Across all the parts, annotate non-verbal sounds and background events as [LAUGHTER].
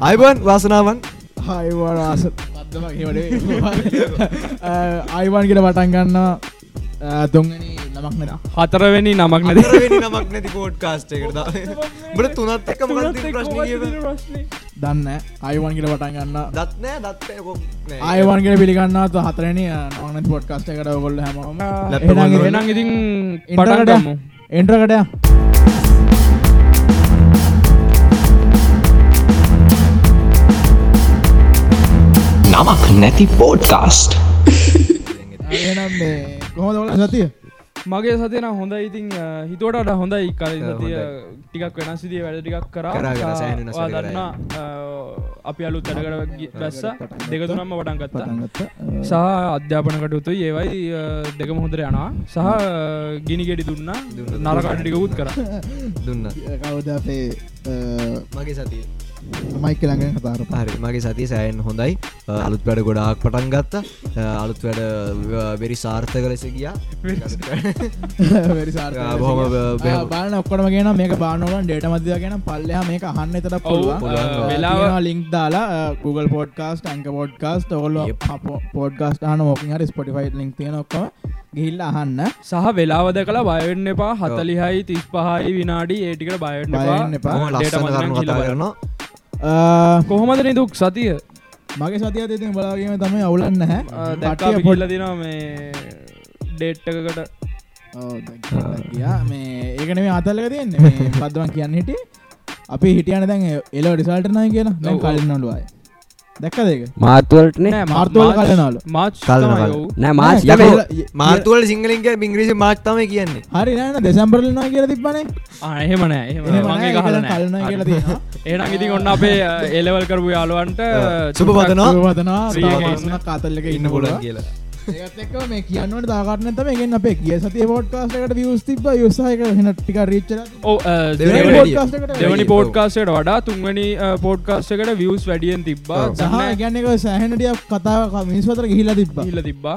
අයිබන් වාසනාවන්. Vadai Ivan කියෙන පටන් ගන්න තුන්ගනි නමක් නෙන හතරවෙනි නමක් නැති නමක් නැති පෝඩ් කාස්ට එකට බට තුනත් එක මොකක්ද ප්‍රශ්න දන්න. අයිවන් කියල පටන් ගන්න. දත්නෑ දත් අයවන්ගෙන පිළිගන්නත් හතරන නනත් පොඩ් කස්ට එකට ගොල්ල හැම එනම් ඉතින් ඉන්ටරකට පටන්ගමු එන්ට්‍රකට නමක් නැති පෝඩ්කාස්ට් [LAUGHS] කොහොදවල සතිය මගේ සතියන හොඳ ඉතින් හිතුවට හොඳයි. කල සතිය. ටිකක් වෙනස් සිදිය වැඩ ටිකක් කරා. කරා. දන්නා අපි අලුත් වැඩකට බැස්ස දෙකතුනම්ම වටන් ගත්තා. සහ අධ්‍යාපන කටයුතු. ඒවයි අ, දෙකම හොඳර යනවා. සහ ගිනිගෙඩි දුන්න. නරකටිකකුත් කර. දුන්න. කවද අපේ මගේ සතිය මයික ළඟෙන් කතාර හරි මගේ සතිය සෑන් හොඳයි. අලුත් වැඩ ගොඩාක් පටන් ගත්ත. අලුත් වැඩ වෙරි සාර්ථක ලෙස ගියා. බොහොම බාන ඔක්කොටම ගෙන මේක බානවලන් ඩේට මදය ගෙන පල්ලයා මේක අහන්න එතට ඔව්, පුළුවන්. අ, වෙලාව- ලින්ක් දාලා Google පොඩ්කාස්ට ඇංක පොඩ්කාස්ට ඔගොල්ල පොඩ්කාස්ට හන මොකින් හරි ස්පොටිෆයි ලික් තියෙන ඔක්කම ගිහිල්ල අහන්න. සහ වෙලාවද කලා බයවෙන්න එපා. හතලිහයි තිස් පහයි විනාඩි ඒටිකට බයවෙන්න බය වෙන්න එපා. බොහොම ලස්සන කරුණු කතා කරනවා. ආ, කොහොමද නිදුක් සතිය? මගේ සතිය තිතින් බලාගීම තමයි අවුලන්න හැ දැක්කා පිල්ල දින මේ ඩේට්ටකට ගියා මේ ඒකන මේ [LAUGHS] අතල්ලක තියන්නේ. මේ පදවන් කියන්න හිටිය? අපි හිටියන දැන් එලෝ ඩිසල්ටනය ඔව්. කලින් නොලුවයි දැක්ක දෙක මාර්තුවලටනේ. මාර්තුවල කලනලු මාච් කල්න තමයි කල්. ඔව්. නෑ ය- මාර්තුවල සිංහලින්ක ඉංග්‍රීසි මාච්තම කියන්නේ. හරි නෑන දෙසම්බරලනා කියල තිබනේ ආ, එහෙම නෑ එහෙම මගේ කහල කලන කියලා තියෙනවා. ඒනම් ඉතින් ඔන්න අපේ [LAUGHS] එලවල් කරපු යාලුවන්ට සුබ පතනවා සන කාතල්ලක ඉන්න පුලන් කියලා ඒත් එක්ක මේ කියන්නට දාගරන තම ගෙන් අපේ කිය සතිය පොඩ්කාස්ටකට වියස් තිබ යුසායක හෙන ටික රිච්චල ඔව දෙවනි පෝඩ්කාස්ටට වඩා තුන්වැනි පෝඩ්කාස්ටකට වියස් වැඩියෙන් තිබ්බා. සහ ගැන්නක සෑහනටිය කතාව මිනිස්වතර ගිහිලා තිබ්බ. හිල්ල තිබ්බා.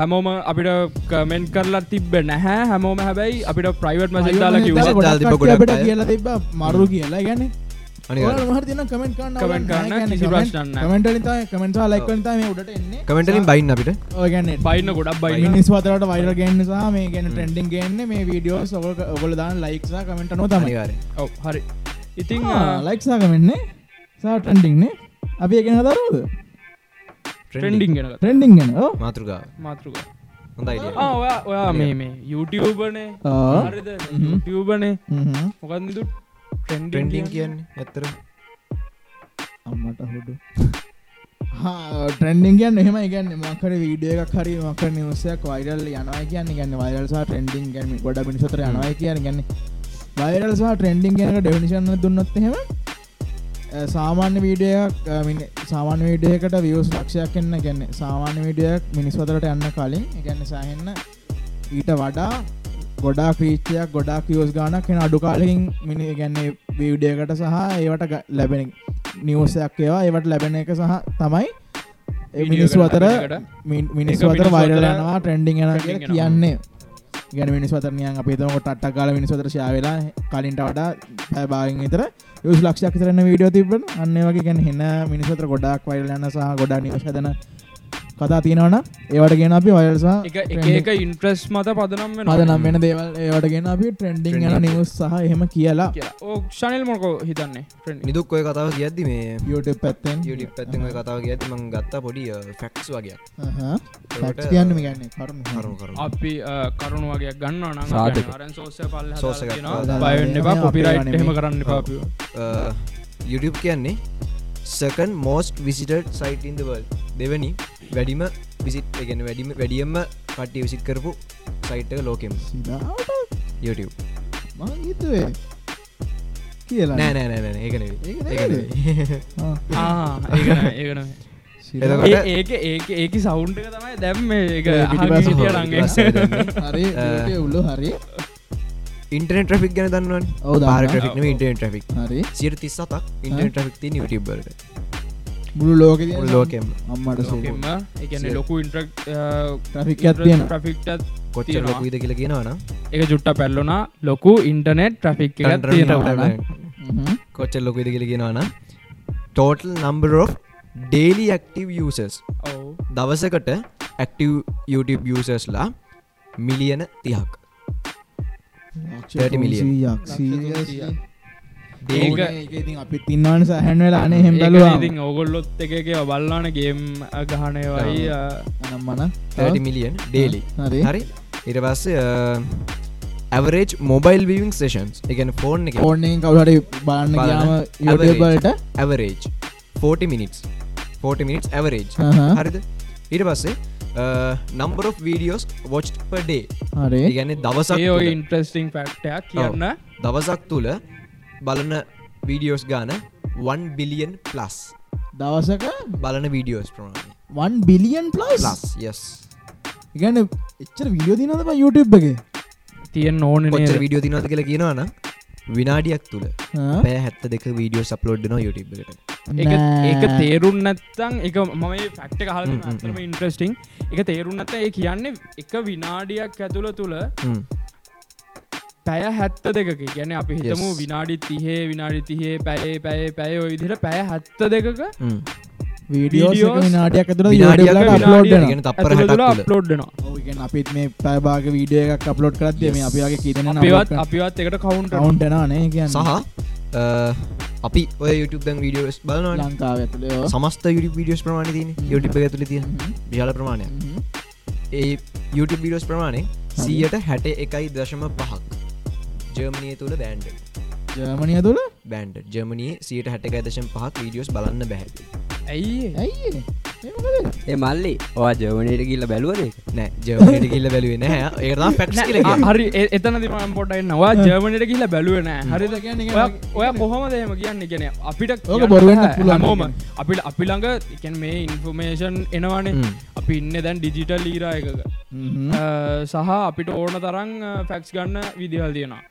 හැමෝම අපිට කමෙන්ට් කරලා තිබ්බ නැහැ. හැමෝම හැබැයි අපිට ප්‍රයිවට් මසෙක් දාලා කිව්වා. දාලා ගොඩක් තිබ්බ කට්ටිය ගොඩක් අපිට අය. කියලා තිබ මරු කියලා. ගැන අනිවාර්යෙන්. මහර තින කමෙන්ට් කරන්න Comment කරන්න කිසි ප්‍රශ්නයක් නැහැ. කමෙන්ට කමෙන්ට ලයිකන්ත මේ උඩට එන්නේ. කමෙන්ටලින් බයින් අපිට. ඔයගැන්න බයින්න ගොඩක් බයින්න. මිනිස් වතරට වයිර ගන්න සහ මේ ගැන ට්‍රෙන්ඩිං ගන්න මේ වීඩියෝ සොක ඔගොල දාන ලයික්සා කමෙන්ට නො. ඔව හරි. ඉතිං ලයික්සා කමෙන්න්නේ සා ට්‍රෙන්ඩිංනේ අපි එකෙන දරුවද ට්‍රෙන්ඩිං ගෙන ට්‍රෙන්ඩිං ගැන මාතෘක හොඳ අයිඩිය ඔයා ඔයා මේ මේ YouTubeනේ ආ. හරිද ට්‍රෙන්ඩිං කියන්නේ? ඇත්තර අම්මට හොඩු ට්‍රෙන්ඩිං කියන්න එහෙම ගන්න මකර වීඩිය එකක් හරි මක නිවසයක් වයිරල් යනවා කියන්න ගන්න වයිරල්සා ට්‍රෙන්ඩිං ගැන ගොඩ පිනිසතර යනවා කියන ගන්න වයිරල්සා ට්‍රෙන්ඩිං ගැනක ඩෙවිනිශන්න දුන්නොත් එහෙම සාමාන්‍ය වීඩියක් සාමාන්‍ය වීඩියකට වියස් ලක්ෂයක් එන්න ගැන්න සාමාන්‍ය වීඩියක් මිනිස්වතරට යන්න කලින් ගැන්න සහන්න ඊට වඩා ගොඩා ක්‍රීච්චයක් ගොඩා කියෝස් ගානක් එෙන අඩු කාලකින් මිනි ගැන්නේ වීඩියකට සහ ඒවට ලැබෙන නිවසයක් ඒවා. ඒවට ලැබෙන එක සහ තමයි මිනිස්සු අතර මිනිස්සු අතර මිනිස්සු වයිරල අතර යනවා ට්‍රෙන්ඩිං යන. කියන්නේ. ගැන මිනිස් වතරනියන් අපේ තම ටක් කාල මිනිස්වතර ශාවෙලා කලින්ට වඩා පැබාගෙන් විතර යුස් ලක්ෂයක් තරන්න වීඩියෝ තිබන අන්න වගේ ගැන හෙන්න මිනිස්වතර ගොඩක් වයිල් යන්න සහ ගොඩා නිවශදන කතා තියෙනවන ඒවට ගෙන අපි වයල්සා එක එක එක ඉන්ට්‍රස් මත පදනම් වෙන අද නම් වෙන දේවල් ඒවට ගෙන අපි ට්‍රෙන්ඩිං යන නිවස් සහ එහෙම කියලා. ඕ ශනල් මොකෝ හිතන්නේ? නිදුක් ඔය කතාව කියද්දි මේ YouTube පැත්තෙන්. YouTube පැත්තෙන් ඔය කතාව කියද්දි මං ගත්තා පොඩි ෆැක්ස් වගේ කියන්න ගන්න කරුණු කරුණු කරුණු. අපි කරුණු වගේ ගන්න පල්ල සෝස් එකක් දාලා බයන්න එපා කොපිරයිට් එහෙම. කරන්න Uh, YouTube කියන්නේ සකන් මෝස්ට විසිටඩ් සයිට ඉන්ද වල් දෙවනි වැඩිම විසිට් ගැන වැඩිම වැඩියම්ම කට්ටිය විසිට් කරපු සයිට්ක ලෝකෙම. YouTube. මං හිතුවේ කියලා. නෑ නෑ නෑ ඒකන ඒක නෙවෙයි. ඒකන ඒක ඒක ඒක සෞන්්ක තමයි දැම් [LAUGHS] YouTube උල්ලු හරි. ඉන්ටනෙට ට්‍රික් ගැන දන්නවන්. ඔව් දන්නවා. පාර ට්‍රික් ඉන්ටන ට්‍රික් හරි. සිර තිස්සතක් ඉන්ටන ට්‍රික් ති YouTubeබලට මුළු ලෝක ලෝකෙම අම්මට එකන ලොකු ඉන්ට්‍රක් ට්‍රෆික් ඇත් තියෙන ්‍රෆික්ටත් කොච්චර තියෙනවා. ලොකුයිද කියලා කියනවනම් එක ජුට්ට පැල්ලුනා ලොකු ඉන්ටනෙට් ට්‍රෆික් එකක් තියෙනවා කොච්චර ලොකුයිද කියලා කියනවනම් total number of daily active ඔව් දවසකට ඇක්ටව YouTube users.ලා මිලියන තිහක් 30 million. ඒක- ඉතින් අපි තින්නවන සහැන්වල අනේ හෙම් ඒක බලවා ඉතින් ඔගොල්ලොත් එක එක බල්ලාන ගේම් ගහනයවයි නම්මන 30 මිලියන් ඩේලි හරි. හරි. ඉට පස්සේ ඇවරේජ් මොබයිල් විවිං සේෂන්ස් එකන ෆෝන් එක බලන්න ගයාම Average. යුබලට ඇවරේජ් 40 මිනිස් 40 මිනිස් ඇවරේජ්. හරිද? ඊට පස්සේ නම්බර of වීඩියෝස් වොච් පඩේ හරි. ඉගැන දවසක් ඉන්ට්‍රස්ටිං ෆක්ටයක් කියන්න. දවසක් තුළ බලන වීඩියෝස් ගාන 1 බිලියන් ප්ලස් දවසක? බලන වීඩියෝස් ප්‍රමාණය. 1 බිලියන් ප්ලස් යස් ඉගන්න එච්චර විඩියෝ දිනද YouTube එක? තියෙන් ඕන කොච්චර වීඩියෝ තිනොද කියලා කියනවන විනාඩියක් තුළ පෑ හැත්ත දෙක වීඩියෝ සප්ලෝඩ් න YouTube එකට ඒක තේරුම් නැත්තං එක මම ෆක්ට හ්ම්, අතරම ඉන්ට්‍රස්ටිං එක තේරුම් නැත ඒ කියන්නේ එක විනාඩියක් ඇතුළ තුළ. පැය හැත්ත දෙක ගැන අපි හිතමු. විනාඩි තිහේ විනාඩි තිහේ පැයේ පැය පැය විදිට පැය හැත්ත දෙකක. වීඩියෝ ගැන තප්පර හැටක් තුළ. අප්ලෝඩ්නවා අපිත් මේ පැබාග වීඩිය එකක් අප්ලෝඩ් කරත් මේ Yes. අපි වගේ කීතන අපිවත් එකට කවුන්ට කවුන්ටනානේ කියන්න. සහ අ, අපි ඔය YouTube දැන් වීඩියෝස් බලනවන. ලංකාව ඇතුළේ සමස්ත YouTube වීඩියෝස් ප්‍රමාණ තින YouTube එක ඇතුළ තියෙන විශාල ප්‍රමාණයක්. ඒ YouTube වීඩියෝස් ප්‍රමාණය සීයට හැට එකයි දශම පහක් ජර්මණය තුළ බෑන්ඩ ජර්මණය තුළ බෑන්ඩ ජර්මණයේ සියට හැට එකයි දශම පහක් වීඩියෝස් බලන්න බැහැ. ඇයි ඇයි ඒ මල්ලි ඔවා ජවනයට කියල්ල බැලුවන එක නෑ ජර්මණයට කිල්ල බැලුවේ නෑ. ඒකතා ෆැක්ස් කියල හරි එතන දිම පොටයි නවා ජර්මණයට කියලා බැලුවන හරිද? කියන්නේ ඔය කොහොම දෙම කියන්න ගැන අපිට ඕක කියන්න බොරු වෙන්නත් බෑ. පුළුවන් හැමෝම කියන්නේ. අපි ළඟ එකන් මේ ඉන්ෆර්මේෂන් එනවානේ. හ්ම්. අපි ඉන්න දැන් ඩිජිටල් ලීරා එකක. අ, සහ අපිට ඕන තරං ෆැක්ස් ගන්න විදිහල් තියෙනවා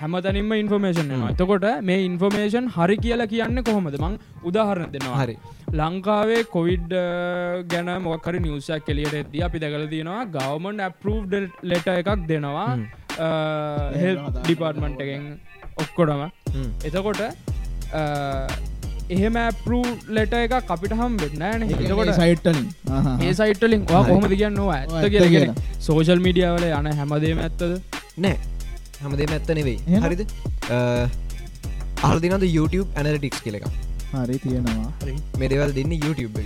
හැම තැනින්ම ඉන්ෆර්මේෂන් එනවා එතකොට මේ ඉන්ෆර්මේෂන් හරි කියලා කියන්න කොහොමද? මං උදාහරණ දෙනවා. හරි. ලංකාවේ කොවිඩ් ගැන මොකර නිවසක් කෙලියට ඇද අපි දැකල තියෙනවා ගවමන් ඇපරෝ් ලෙට එකක් දෙනවා. හෙල් ඩිපාර්ට්මන්ට් එකෙන් ඔක්කොටම. එතකොට එහෙම ඇපරූ ලෙට එක අපිට හම් වෙන්න එතකොට සයිට්ටලින් ඒ සයිටලින් කොහොමද ඇත්ත ඇත්ත කියලගෙන කියලා. සෝෂල් මීඩියාවල යන හැමදේම ඇත්තද? නෑ හැමදේම ඇත්ත නෙවෙයි? හරිද? අල්දිනද YouTube ඇනලිටික්ස් කියල එක හරි තියෙනවා. මේ දෙවල් දෙන්න YouTube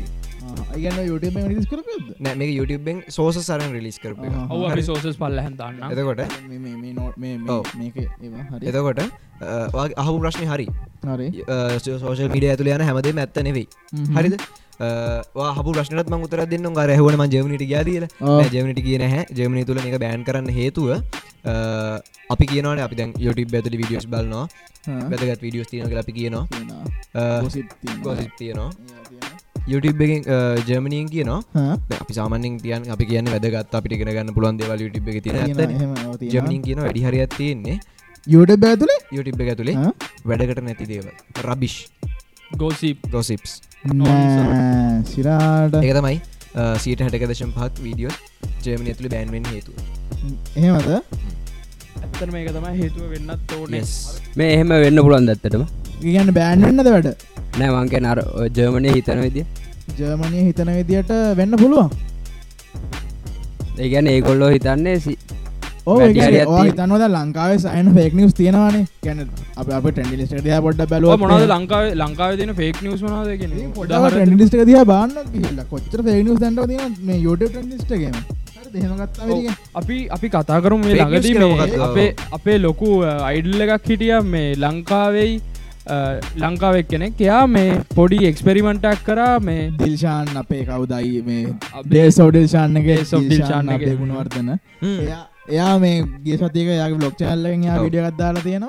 නෑ මේ YouTubeෙන් සෝස සරන් රිලිස් කරප එක. ආහා. ඔව අපි සෝසස් පල්ල හැදන්න එතකොට? එතකොට අ, ඔයාගේ අහපු ප්‍රශ්නය හරි. හරි. සෝෂල් මිඩිය ඇතුළ යන හැමදේ ඇත්ත නෙවෙයි. හරිද හපු ප්‍රශ්නත් ම උතර දෙන්න ගර හවන ම ජමනිට ගයාදීල ඔව්. ජමනිට කියන හැ ජමනි තුළ එක බෑන් කරන්න හේතුව අපි කියනවන අපි දැන් YouTube ඇතුලි විඩියෝස් බලනවා. වැදගත් විඩියෝස් තියන අපි කියනවා. ගොසිත් තියනවා. YouTube එකෙන් ජර්මණීන් කියනවා. අපි සාමන්‍යෙන් තියන් අපි කියන්න වැදගත් අපිට ගෙන ගන්න පුළුවන් දෙවල් YouTube එක තින ජමනින් කියන වැඩි හරියක් තියෙන්නේ. යුට බෑතුලේ YouTube එක ඇතුළේ වැඩකට නැති දේව රබිෂ් ගෝසිප් ගොසිප්ස් සිරාට එක තමයි සීට හැටක දශම් පහක් වීඩියෝ ජර්මණය ඇතුළි බෑන්වෙන් හේතු එහෙමද? ඇත්තර මේක තමයි හේතුව වෙන්නත් ඕන. මේ එහෙම වෙන්න පුළුවන් දත්තටම ගන්න බෑන්වෙන්නද වැඩ? නෑ මංකේ නර ජර්මණය හිතන විදිිය. ජර්මණය හිතන විදියට වෙන්න පුළුවන්. ඒගැන ඒකොල්ලෝ හිතන්නේ තනවද ලංකාවේ සයින ෆෙක් නිස් තියෙනවානේ? ගැන අප අප ටෙන්ඩිලිස්ට දිය පොඩ්ඩ බැලුව මොනද ලංකාව ලංකාව තින ෆේක් නිියස් මනාදගෙන ටෙන්ඩිස්ට දිය බාන්න කොච්චර ෆෙක්නිස් දැන්ට තින මේ යුට දෙහමගත්තා අපි අපි කතා කරම මේ ළඟදී? අපේ අපේ ලොකු අයිඩල් එකක් හිටිය මේ ලංකාවෙයි ලංකාවක් කෙනෙක්. එයා මේ පොඩි එක්ස්පෙරිමෙන්ටක් කරා මේ දිල්ශාන් අපේ කවුදයි මේ අපේ- බේ සෝඩල්ශාන්නගේ එක. ගුණවර්තන එයා එයා මේ ගේ සතික යාගේ බ්ලොක් චල්ලෙන් යා. විඩිය ගත්දාලා තියෙනවා.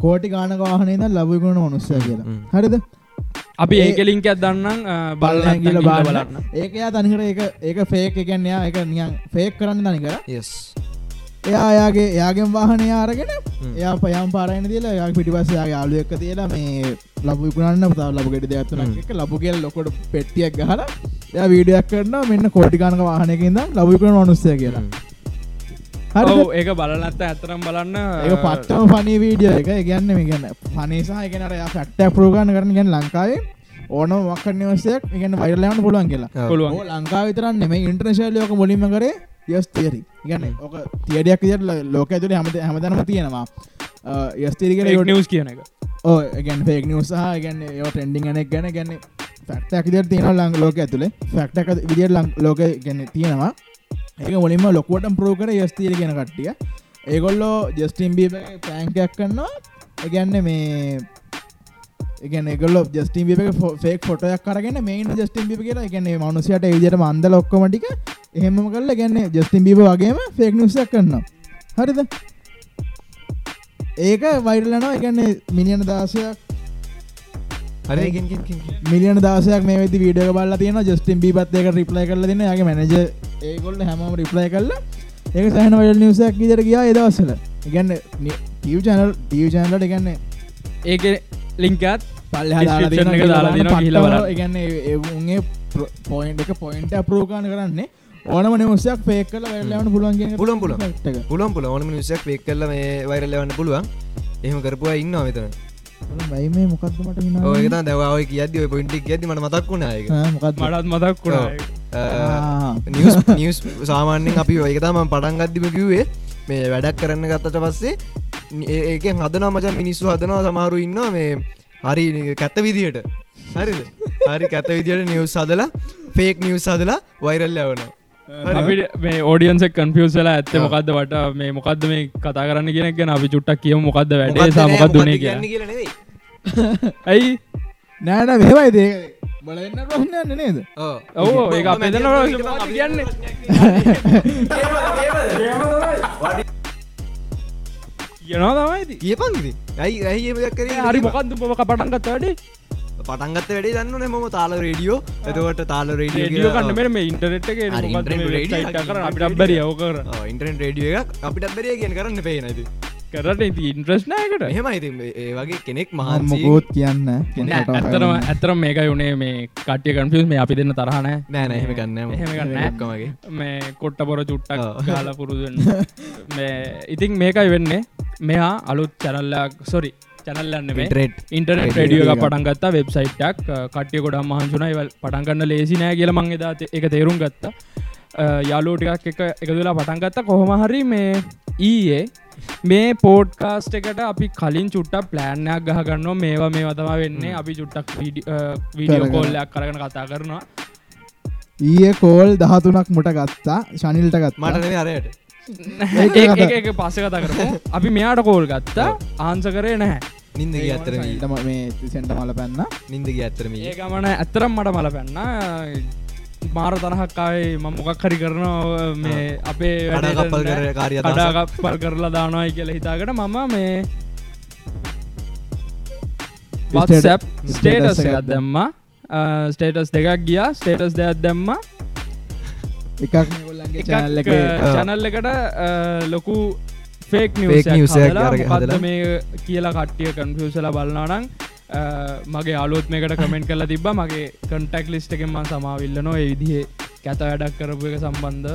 කෝටි ගානක වාහනේ ද ලබුගුණ මනුස්ස කියලා. හරිද? අපි ඒ- ඒකලින්ක දන්නම් බලන්න කියල බලන්න. ඒක යා තනිකට ඒක ඒක ෆේක් එකන්නයා එක නියන් ෆේක් කරන්න තනිකර. යස් එයා යාගේ යාගෙන් වාහනය අරගෙන එයා පයම් පාරයන තියලා යා පිටිපස්සයා යාලු එක්ක තියලා මේ ලබ විකුණන්න පතාව ලබගෙට දෙයක්ත්තුන එක ලබ කියල් ලොකොට පෙට්ටියක් ගහල එයා වීඩියක් කරන්න මෙන්න කෝටිකානක වාහනයකින්ද ලබවිකුණ අනුස්සය කියලා. ඒක බලනත්ත ඇතරම් බලන්න ඒ පත්තම පනී වීඩිය එක. ගන්න මේ ගන්න පනිසා එකනට ෆැක්ටක් ප්‍රෝගාන කරන ගැන ලංකාවේ ඕන මක්ක නිවසයක් ඉගන්න වයිරලයන්න පුළුවන් කියලා. ලංකා විතරන්න මේ ඉන්ට්‍රශල්ලයක මුලින්ම කරේ යස් තේරි ඉගන්න ඕක තියඩයක් විදිට ලෝක ඇතුළ හමත හැමතනම තියෙනවා යස්තේරිකට යොට නිවස් කියන එක ඕ ගැන් ෆෙක් නිවසාහ ගැන්න යෝ ටෙන්ඩිං නෙක් ගැන ගැන්න ෆක්ටක් විදිර තියෙන ලං ලෝක ඇතුළේ ෆක්ටක විදිර ලං ලෝක ගැන තියෙනවා ඒක මුලින්ම ලොකුවටම් ප්‍රෝ කර යස්තීර ගෙන කට්ටිය ඒගොල්ලෝ ජස්ටිම් බී පෑන්කයක් කන්නවා ඒගැන්න මේ ගොල ජස්ටිම් බික ෆෙක් ෆොටයක් කරගෙන මේන් ජස්ටිම් කියලා එකන්නේ මනුසයට ඒජට මන්ද ලොක්කොමටික එහෙම කල්ල ගැන්න ජස්ටිම් බීබ වගේම ෆෙක් නිසක් කරන්න හරිද? ඒක වයිරලනවා එකන්නේ මිනිියන දාසයක් මිලියන දාසයක් මේ වීඩියෝ බල්ල තියෙන ජස්ටිම් බිපත් එක රිප්ලයි කරල දෙන යාගේ මැනජ ඒගොල්ල හැමම රිප්ලයි කරල ඒක සහන වඩ නිවසයක් ඉදර ගියා එදවස්සල ඉගන්න ටව චනල් ටව චනලට ගන්න ඒක ලිංකත් පල්ල. ඉගන්න උන්ගේ පොයින්් එක පොයින්ට අපරෝකාන කරන්නේ ඕනම නිවසයක් පේක් කල වැල්ලවන පුළුවන් පුළුවන් පුළුවන්. පුලන් පුල ඕනම නිසයක් වෙක් කල්ල මේ වෛරල්ලවන්න පුළුවන්. එහෙම කරපුවා ඉන්න මෙතන. බයි මේ මොකක්ද මට ඕක දැවයි කියද පොයින්ටික් ඇති මට මතක් වුණායක මොකත් මටත් මතක් වුණා නිස් නිස් සාමාන්‍යෙන් අපි ඔයකතම පටන් ගත්දිම කිව්වේ. මේ වැඩක් කරන්න ගත්තට පස්සේ ඒක හදන මච මිනිස්සු හදනවා සමහරු ඉන්න මේ හරි කැත්ත විදියට. හරි හරි කැත විදියට නිවස් හදලා ෆේක් නිවස් හදලා වෛරල් යවනවා. අපි මේ ඕඩියන්ස කන්ෆියසලා ඇත්ත මොකක්ද වට මේ මොකක්ද මේ කතා කරන්න කියෙන ගැන අපි චුට්ටක් කියම මොකක්ද වැඩේ සමකක් දුනේ කිය ඇයි? නෑන මෙවයි දේ. බලන්න ප්‍රශ්නයන්න නේද? ඔවෝ. ඒ අප දෙන්න කියන්නේ? කියනවා තමයිති කියපන්ගි ඇයි ඇයි කර? හරි මොකක්ද පොක පටන්ගත් වැඩේ පටන්ගත්ත වැඩේ දන්න මොම තාල රේඩියෝ. එතවට තාල රේඩියෝ කන්න මෙ මේ ඉන්ටරෙට් එක හරි, internet radio කර අපිට බැරිය ඕකර ඉන්ටරෙන් රේඩිය එකක් අපිට බැරිය කියෙන් කරන්න පේනද කරට ඉන්ට්‍රස්්නයකට ඉති ඒ වගේ කෙනෙක් මහන්සි මහමකෝත් කියන්න ඇත්තරම ඇතරම මේක යුනේ මේ කටිය කන්ෆිස් මේ අපි දෙන්න තරහන නෑ. නෑ එහෙම ගන්න එහෙම ගන්න. ක්කමගේ මේ කොට්ට පොර චුට්ටක්. ගාල පුරුදුන්න [LAUGHS] ඉතින් මේකයි වෙන්නේ. මෙහා අලුත් චැනල්ලක් සොරි චැනල්ලන්න ඉන්ටර්නෙට් එක. පටන්ගත්තා වෙබ්සයිට්ක් කටිය ගොඩ මහන්සුනයි පටන්ගන්න ලේසි නෑ කියල මං එදා එක තේරුම් ගත්ත. යාලෝටිකක් එක එකතුලා පටන්ගත්ත කොහොම හරි මේ ඊයේ මේ පෝඩ්කාස්ට එකට අපි කලින් චුට්ටක් ප්ලෑන්යක් ගහගන්න මේවා මේ වතම වෙන්නේ. අපි චුට්ටක් වීඩියෝ. කෝල්ලයක් කරගෙන. කතා කරනවා. ඊය කෝල් දහතුනක් මුට ගත්තා. ශනිල්ට ගත් මටන අරයට [LAUGHS] ඒක පස්ස කතා කරමු. අපි මෙයාට කෝල් ගත්තා. ආන්ස කරේ නැහැ. නින්ද ගිය ඇත්තරම මේ සෙන්ට මල පැන්න. නින්ද ගිය ඇත්තරම ඒ ගමන ඇත්තරම් මට මල පැන්න. මාර තරහක්කායි ම මොකක් හරි කරනවා මේ අපේ කඩාකප්පල් කර කාරිය. කඩාකප්පල් කරලා දානවායි කියලා හිතාකට මම මේ ස්ටේටස් එකක් එකත් දැම්ම. ස්ටේටස් දෙකක් ගියා ස්ටේටස් දෙයක් දැම්ම. එකක් චැනල් චැනල් එකට අ, ලොකු ෆේක් Fake news එකක් අරගෙන මොකක්ද හදලා. මේ කියලා කට්ටිය කන්ෆියසල බලනානං මගේ අලුත් මේකට කමෙන්ට් කල තිබ මගේ කන්ටක් ලිස්ට එකෙන්ම සමාවිල්ලනො ඒ විදිහ කැත වැඩක් කරපු එක සම්බන්ධ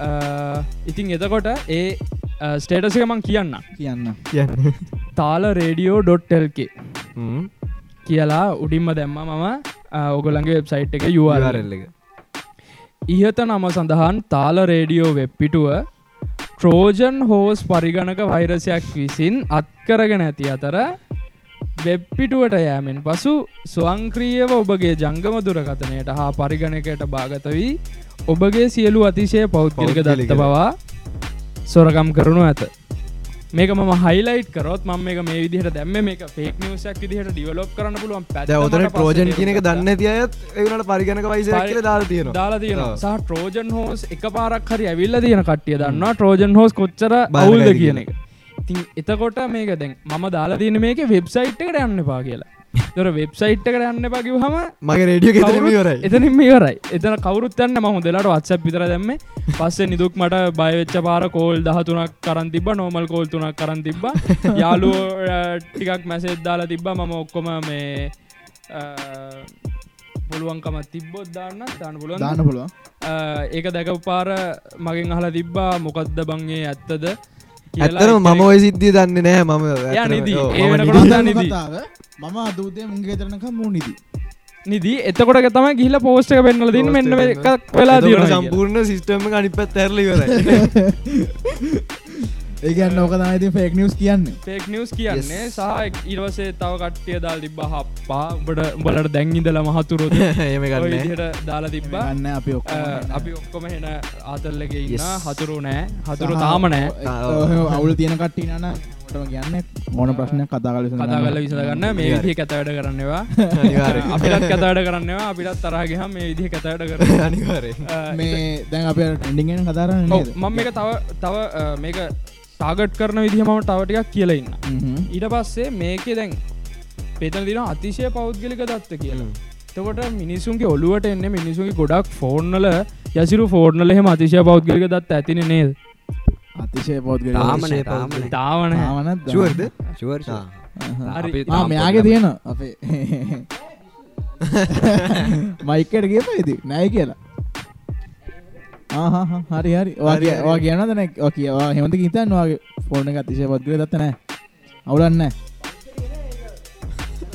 අ, ඉතින් එතකොට ඒ ස්ටේටස එක මං කියන්න. කියන්න. කියන්න. තාල රේඩියෝ ඩොට්ටල්ක හ්ම්. කියලා උඩින්ම දැම්ම මම අ, ඔගොලන්ගේ වෙබ්සයිට් එක එක. ඉහත නම සඳහන් තාල රේඩියෝ වෙබ්පිටුව ට්‍රෝජන් හෝස් පරිගණක වෛරසයක් විසින් අත්කරගෙන ඇති අතර වෙබ්පිටුවට යෑමෙන් පසු ස්වංක්‍රියව ඔබගේ ජංගම දුරකතනයට හා පරිගණකයට භාගත වී ඔබගේ සියලු අතිශය පෞද්ගලික. දත්ත බවා සොරකම් කරනු ඇත මේක ම හයිලයිට් කරොත් ම මේ මේ විදිහට දැම්ම මේක පේක් නිවසක් විදිහට ඩියවලොප් කරන්න පුළුවන්. පැත්ත දැන් ඔතන මට පස්සේ ට්‍රෝජන් තේරුම් කියන එක ගත්තා. දන්න ඇති අයත් ඒකට පරිගණක කියලා දාලා තියෙනවා. දාලා තියෙනවා. ඔව්. සහ ට්‍රෝජන් හෝස් එක පාරක් හරි ඇවිල්ල තියෙන කට්ටිය දන්නවා ට්‍රෝජන් හෝස් කොච්චර වැඩි කියන එක. ඉතින් එතකොට මේක දැන් මම දාලා තියෙන මේක වෙබ්සයිට් එකට යන්න පා කියලා තොර වෙබ්සයිට් එකට යන්න පකිව හම මගේ රේඩියෝ ගෙතරම වරයි එතනින් මේවරයි එතන කවරුත්තන්න ම හොදලාට වත්සක් පිතර දැම්ම. පස්සේ නිදුක් මට බයවෙච්ච පාර කෝල් දහතුනක් කරන් තිබ නෝමල් කෝල් තුනක් කරන් තිබ්බ. යාලුව ටිකක් මැසෙත් දාලා තිබ්බ. මම ඔක්කොම මේ පුළුවන්කම තිබ්බොත් දාන්න දාන්න පුළුවන්. දාන්න පුළුවන්. ඒක දැක පාර මගෙන් අහලා තිබ්බා. මොකක්ද බංගේ ඇත්තද ඇත්තරම මම ඔය සිද්ධිය දන්න නෑ මම. මම අදූතය මුන්ගේ තරනක මූ නිදි. නිදී. එතකොට තම ගිහිල පෝස්ට එක පෙන්න්නල දින් මෙන්න එකක් වෙලා දීර සම්පූර්ණ සිස්ටම අනිපත් ඇරලි වරයි ඒගන්න ඕක තමයිති ෆෙක් නිියස් කියන්නේ. ෆෙක් නිියස් කියන්නේ සහ ඉරවසේ තව කට්ටිය දාල් තිබ්බ හප්පා. උඹට උඹලට දැංගිදල මහතුරොත් [LAUGHS] එහෙම ගන්න විදිහට දාලා තිබ්බා. ගන්න අපි ඔක්ක අපි ඔක්කොම හෙන ආතල්ලක ඉන්න. හතුරු නෑ. හතුරු තාම නෑ. අවුල් තියෙන කට්ටි නන ටම කියන්න මොන ප්‍රශ්නයක් කතා කල කතා කල විසඳගන්න. මේ විදිහ කතවැඩ කරන්නවා. අපිටත් කතාට කරන්නවා අපිටත් තරහගහ මේ විදිහ කතවැඩ කර [LAUGHS] අනිවාරෙන් මේ දැන් අප ටෙන්ඩිගෙන් කතාරන්න මම එක තව තව මේක ටාගට් කරන විදිහ මම තවටිකක් කියලා ඉන්න. හ්ම්. ඊට පස්සේ මේකේ දැන් පෙතන දින අතිශය පෞද්ගලික දත්ත කියලා. තකොට මිනිසුන්ගේ ඔලුවට එන්න මිනිසුන්ගේ ගොඩක් ෆෝර්නල යසිරු ෆෝර්නල හෙම අතිශය පෞද්ගලික දත් ඇතින නේද? අතිශය පෝද්ග තාමන තාවන ෂුවර් හරි. මෙයාගේ තියෙන අපේ. [LAUGHS] මයිකට ගිය පයිති නෑ කියලා හරි හරි. වගේ වා කියන දන කියවා හෙමති හිතන් වගේ ෆෝර්න එක අතිශය පත්ගල දත්තනෑ අවුලන්න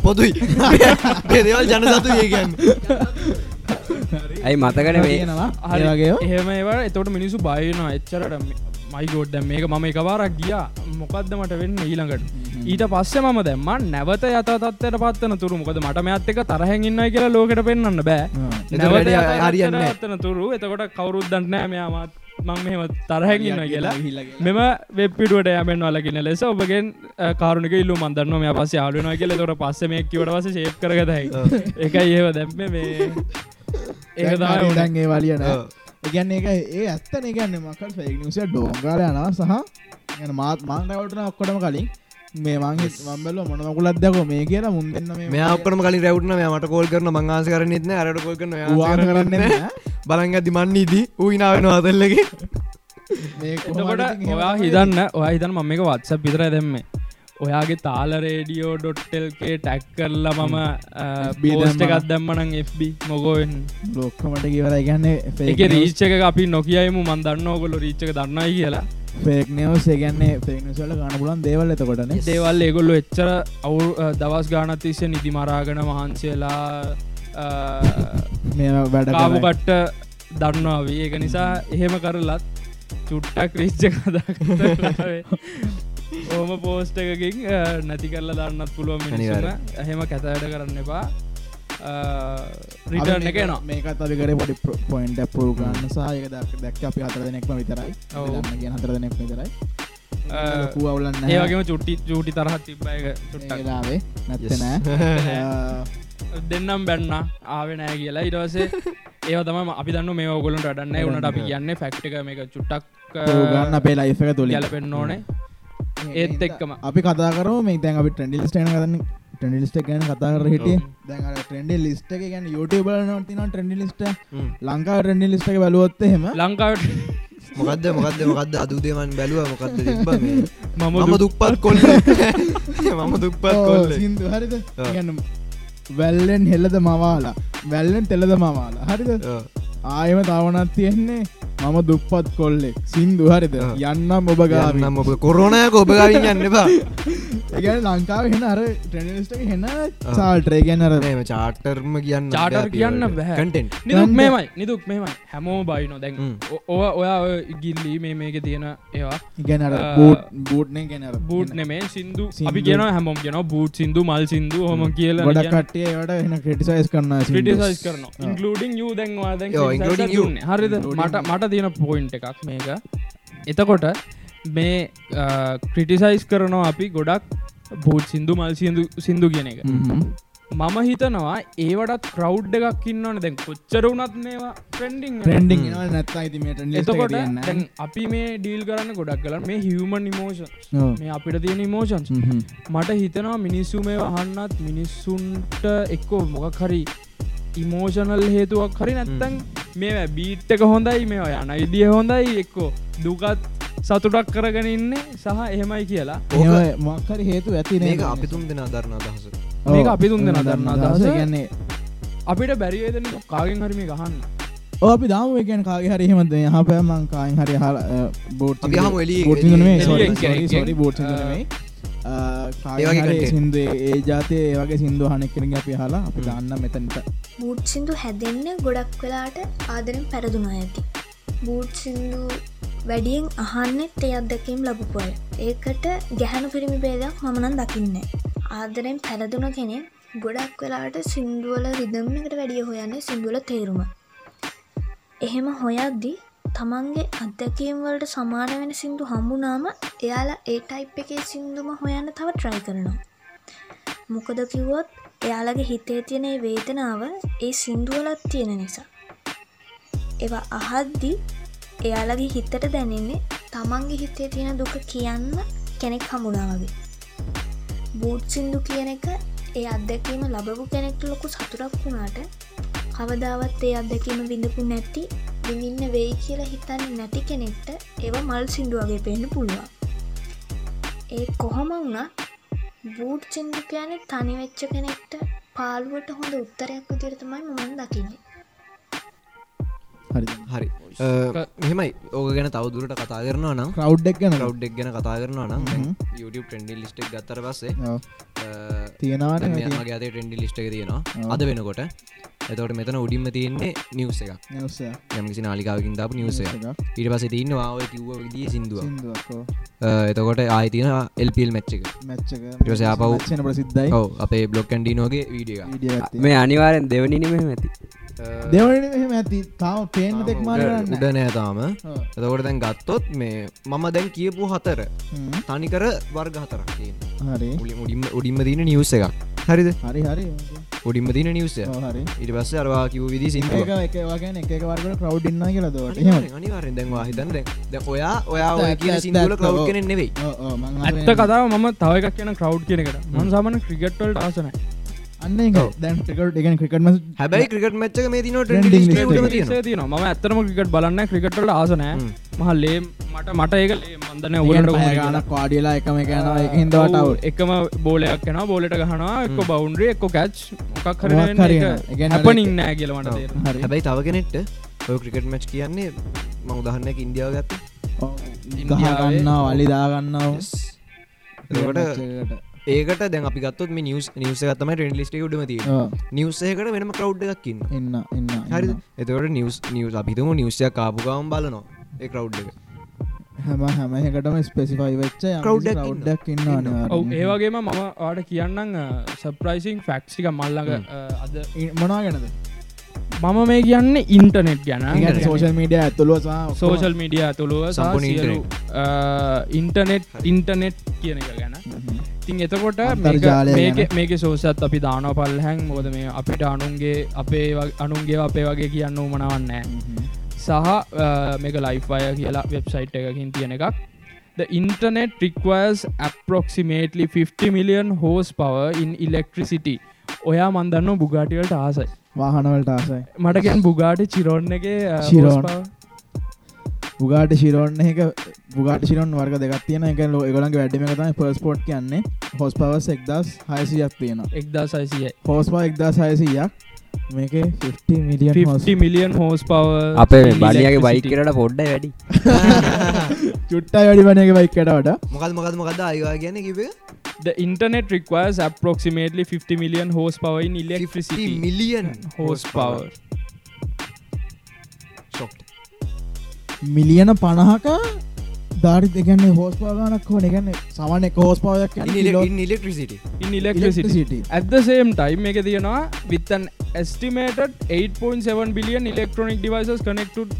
පොදුයි. පෙදවල් ජන සතු ඒ කියන්න. ඇයි මතකට වේ කියනවා හරි. හරිගේ එහෙම ඒවා එතවට මිනිසු බයනවා එච්චරට මයිගෝඩ්ඩ මේක මම එක පාරක් ගියා. මොකක්ද මට වෙන්න ඊළඟට? ඊට පස්සේ මම දැම්ම නැවත යත තත්වයට පත්වන තුරු. මොකද මට මෙත් එක තරහැන් ඉන්නයි කියලා ලෝකට පෙන්න්න බෑ. යථා හරියන්නේ. පත්වන තුරු. එතකොට කවුරුත් දන්නෑ මෙයාමත් මං මෙහෙම තරහැන් ඉන්න කියලා. මෙම වෙබ්පිටුවට යමෙන් වලකින ලෙස ඔබගෙන් කාරුණක ඉල්ලු මන්දන්න මෙ පස්ස යාලුවන කියල. තොට පස්ස මේ කිවට වස ශේප් කරගතයි එකයි ඒව දැම්ම මේ. තමයි දන්ගේ වලියන. එකන්න එක ඒ ඇත්තන එකන්න මකල් ෆෙක් නිස ඩෝංගාල යනවා සහ යන මාත් මාන්ටවටන ඔක්කොටම කලින්. මේ මංගේ මම්බල මොන මකුලත් දැකෝ මේ කියලා මුන්දන්න මෙයා ඔක්කම කලින් රැවටන. මට කෝල් කරන මංආස කරනෙත්න අරට කෝල් කරන කරන්න බලන් ඇති මන්නීදී ඌනාවෙන අතල්ලගේ මේ එතකොට ඔයා හිතන්න ඔයා හිතන් මම එක වත්ස පිතර දැම්ම ඔයාගේ තාල රේඩියෝ ඩොට්ටල්කේ ටැක් කරලා මම දැම්මා. එකත් දැම්මනං FB මොගෝෙන් ලොක්කමට කියවර ගන්න එක රීච්ච එක අපි නොකියයිම. මන්දන්න ඕගොල රීච්චක දන්නයි කියලා. ෆෙක් නිවස් ඒගන්නේ ෆෙක්නිසල ගන්න පුලන් දේවල් එතකොටන දේවල් ඒගොල්ලො එච්චර අවු දවස් ගානතිස්සේ නිදි මරාගන වහන්සේලා මේ වැඩ කාපු කට්ට දන්නාවී ඒක නිසා එහෙම කරලත් චුට්ටක් ක්‍රිස්්ච කදා ඕම පෝස්ට එකකින් නැති කරලා දන්නත් පුළුවන් මිනිසුම අනිවාර්යෙන්. එහෙම කැතයට කරන්න එපා. රිටර්න එක නවා මේකත් අපි කර පොඩි පොයින්ට පරු ගන්න සහයක දක් දැක් අපි හතර දෙනෙක්ම විතරයි. ඔව්. දන්න කිය හතර දෙනෙක් විතරයි. අවුලන්න ඒවගේම චුට්ටි චූටි තරහත් තිබ්බයක චුට්ටක්. ලාවේ නැත්තනෑ [LAUGHS] දෙන්නම් බැන්න. ආවෙනෑ කියලා. ඉටවසේ ඒ තම අපි දන්න මේ ඔගොලට අඩන්න වුණට අපි කියන්න ෆැක්්ක මේක චුට්ටක් ගන්න අපේ ලයිෆ එක තුළ ගැලපෙන්න්න ඕනේ ඒත් එක්කම. අපි කතා කර මේ තැන් අපි ටඩිල් ස්ටේන කරන්න. ටඩිල්ස්ට ගැන කතා කර හිටිය. දැන් ට්‍රෙන්ඩ ලිස්ට එක ගැන YouTube නොතින trending list Lanka trending list එක බලුවොත්ත හෙම ලංකාවට මොකක්ද මොකක්ද මොකක්ද අදුදේමන් බැලුව මොකක්ද මම මම දුක්පත් කොල්ල [LAUGHS] මම දුක්පත් කොල්ල සිින්දු. හරිද. ගන්න වැල්ලෙන් හෙල්ලද මවාලා. වැල්ලෙන් තෙලද මවාලා. හරිද? ආයම තවනත් තියෙන්නේ මම දුප්පත් කොල්ලෙක්. සින්දු හරිද? ඔව්. යන්නම් ඔබ ගාව. නම් ඔබ කොරෝණයක ඔබගවින් යන්න එපා. [LAUGHS] ඒගැන ලංකාව හෙන අර ට්‍රනිස්ට හෙන සාල්ට්‍රේ ගැනර මේ චාටර්ම කියන්න චාටර් කියන්න බැහැ කටෙන්ට් නිදුක්. මේමයි නිදුක් මේමයි හැමෝ බයිනො දැන් හ්ම්. ඔ- ඔය ඔයා ඔය ගිල්ලී මේ මේක තියෙන ඒවා. ගැනර බූට්න ගැනර බූට් නෙමේ සිින්දු. අපි කියන හැමෝම් කියන බූට් සිින්දු මල් සිින්දු හොම. කියල ගොඩ කට්ටිය වට එන ක්‍රටිසයිස් කරන්න ක්‍රටිසයිස් කරන ඉන්කලඩින් යූ දැන්වා. හරිද? මට මට තියෙන පොයින්් එකක් මේක. එතකොට මේ ක්‍රටිසයිස් කරනවා අපි ගොඩක් බූට් සිින්දු මල් සිින්දු සිින්දු කියන එක. මම හිතනවා ඒවටත් කරව් එකක් ඉන්නවන. දැන් කොච්චර වනත් මේවා මේ ට්‍රෙන්ඩ් එතකොට දැන් අපි මේ ඩීල් කරන්න ගොඩක් කල මේ හිවමන් නිමෝෂන් මේ අපිට තියෙන ඉමෝෂන්ස් මට හිතනවා මිනිස්සු මේ වහන්නත් මිනිස්සුන්ට එක්කෝ මොකක් හරි ඉමෝෂනල් හේතුවක් හරි නැත්තන් මේ බීට් එක හොඳයි මේ යන ඉදිිය හොඳයි එක්කෝ දුකත් සතුටක් කරගෙන ඉන්න සහ එහෙමයි කියලා. මක්කරි හේතු ඇති මේක අපි තුන් දෙනා දරන අදහස. මේක අපි තුන් දෙනා දන්න අදහස. ගන්නේ අපිට බැරිවේදන කාගෙන් හරිමි ගහන්න අපි දාම. එකන් කාගේ හරි හෙමද හ පෑමං කායින් හරි හල බෝට් එළියෙන් කෙනෙක්ගෙන්. Boat content. සිින්ද ඒ ජාතය ඒවගේ සිින්දු හනෙක්කරග අපි හලා අපි දන්න මෙතැනට. බූට් සිින්දු හැදෙන්න ගොඩක් වෙලාට ආදරෙන් පැරදුනා ඇති. බූට් සිින්දු වැඩියෙන් අහන්නෙත් ඒ අත්දැකීම් ලබපුය ඒකට ගැහැනු පිරිමි බේදයක් මමනන් දකින්න ආදරෙන් පැරදුන කෙනෙ ගොඩක් වෙලාට සිින්දුවල රිදම්මකට වැඩිය හොයන්න සිින්දුවල තේරුම. එහෙම හොයද්දි තමන්ගේ අත්දැකීම් වලට සමාන වෙන සිින්දු හම්බුනාම එයාලා ඒ ටයිප් එකේ සිින්දුම හොයන්න තව ට්‍රයි කරනවා. මොකද කිව්වොත් එයාලගේ හිතේ තියෙන ඒ වේදනාව ඒ සින්දුවලත් තියෙන නිසා. ඒවා අහද්දි එයාලගේ හිතට දැනෙන්නේ තමන්ගේ හිතේ තියෙන දුක කියන්න කෙනෙක් හමුණා වගේ. බූට් සින්දු කියන එක ඒ අත්දැකීම ලබපු කෙනෙක්ට ලොකු සතුරක් වුණාට කවදාවත් ඒ අත්දැකීම බිඳපු නැති විඳින්න වෙයි කියලා හිතන්න නැති කෙනෙක්ට ඒව මල් සිින්දුවගේ පෙන්න්න පුළුවන්. ඒ කොහොම වුණත් බූට් සිින්දු කියන තනිවෙච්ච කෙනෙක්ට පාලුවට හොඳ උත්තරයක් විදිරතමයි මමන් දකින්නේ. හරි. හරි. මෙමයි ඕක ගැන තවදුරට කතා කරනවා නම් කව් එක් ගැන. රව් එක් ගැන කතා කරනවා නම්. YouTube ට්‍රෙන්ඩි ලිස්ටක් ගත්තර පස්සේ තියෙනවාට මගේ අත ට්‍රෙන්ඩි ලිස්ට එක තියෙනවා. අද වෙනකොට එතවට මෙතන උඩින්ම තියෙන්නේ නිවස එක. නිවසය යම්කිසි නාලිකාවකින් දාපු නිවසය ඊට පස තින්න වාව කිව්ව විදිිය සිින්දුව එතකොට ආය තියෙන එල්පිල් මච්ච එක. ආපහු- න ප්‍රසිද්ධයි. ඔව අපේ බ්ලොක් කන්ඩිනෝගේ වීඩිය මේ අනිවාරෙන් දෙවනින මෙම ඇති. දෙවන මෙහම ඇති. තාව පේන දෙක් මාරන්න උඩ නෑතාම එතකොට දැන් ගත්තොත් මේ මම දැන් කියපු හතර තනිකර වර්ග හතරක් හරි. උඩින්ම දින නිවස එකක්. හරිද? හරි හරි නිවසය ඔව් හරි. ඉට පස්ස අරවා කිව විදි සිංහ ඒක එක වර්ග කව් ඉන්න කියලා දවට අනිවාරෙන් දැන්වා හිතන්න දැ ඔයා ඔයා ඇත්ත, සිංදුල කව් ඔව්. කෙනෙ නෙවෙයි ඇත්ත කතාව මම තව එකක් කියන කරව් කියනකට මන් සාමන ක්‍රිකට්වල්ට ආසනයි අන්න එක දැන් ටිකට එකන ක්‍රිකටම හැබැයි ක්‍රිකට මච්චක මේ තින එක. තින ම ඇත්තරම ක්‍රිකට් බලන්න ක්‍රිකට්වල ආසනෑ. මහල්ලේ මට මට ඒක මන්දන ගන ඔලට ගන කාඩියලා එකම එකනවා එක හිදවට එකම බෝලයක් කෙන බෝලට ගහනවා. එක්ක බවුන්ඩ්‍රිය එක්ක කැච් මොකක් මොකක් හරි වෙන. ඒ කියන්නේ හැපනින් නෑ කියලමට තේර හරි. හැබැයි තව කෙනෙට්ට ඔය ක්‍රිකට මච් කියන්නේ ම උදහන්නක ඉන්දියාව ගත්ත. ගහගන්න වලි දාගන්නාව එතකොට ඒකට දැන් අපි ගත්තොත් මේ නිවස් නිවස ගත්තම ටෙන් ලිස්ට උඩම තිය නිවසයකට වෙනම කව් එකක්කින්න ඉන්න ඉන්න හරි එතවට නිවස් නිවස් අපිතුම නිවසයක් කාපුකාවම් බලනවා ඒ කව් එක. හැම හැමහකටම ස්පෙසිෆයි වෙච්ච එකක් ඉන්න. ඒවගේම මම වාට කියන්නම් සප්‍රයිසිං ෆැක්්ික මල්ලඟ අද මොනා ගැනද? මම මේ කියන්න ඉන්ටනෙට් ගැන. සෝෂල් මීඩිය ඇතුළුව සෝෂල් මීඩිය ඇතුළුව ඉන්ටනෙට් ඉන්ටනෙට් කියන එක ගැන තින් එතකොට මේක සෝසත් අපි දාන පල් හැන් මොද මේ අපිට අනුන්ගේ අපේ අනුන්ගේ අපේ වගේ කියන්න උමනවන්නෑ සහ මේක ලයිෆය කියලා වෙබ්සයිට් එකකින් තියෙන එකක්. The internet requires approximately 50 million horsepower in electricity. ඔයා මන්දන්න බුගාටිවලට ආසයි. වාහනවලට ආසයි. මටගෙන් බුගාටි චිරෝන්න එක චිරෝන්. පුගාට ශිරෝන්න එක පුගාට ශිරන් වර්ග දෙගත් තියෙන එක ලෝ ගොලන් වැඩිම තයි පර්ස්පෝට් කියන්නේ. හොස් පවස් එක්දස් හයසියක් තියෙන එක්දා සයිසිය හෝස්පා එක්දා සයසීයක් මේක 50 මිලියන් 50 හෝස් පව අපේ බලියගේ බයික් කරට පොඩ්ඩ වැඩි. [LAUGHS] චුට්ටා වැඩි වන එක බයික්කට වඩ. මොකල් මොකද මොකද අයවා ගැන කිව The internet requires approximately 50 million horsepower in electricity. Million horsepower. Million පණහක ධාරි දෙගන්න hose පාගනක් හෝ එකන්න සමන එක හෝස් පායක් electricity In electricity. At the same time, එක තියෙනවා with an estimated 8.7 billion electronic devices connected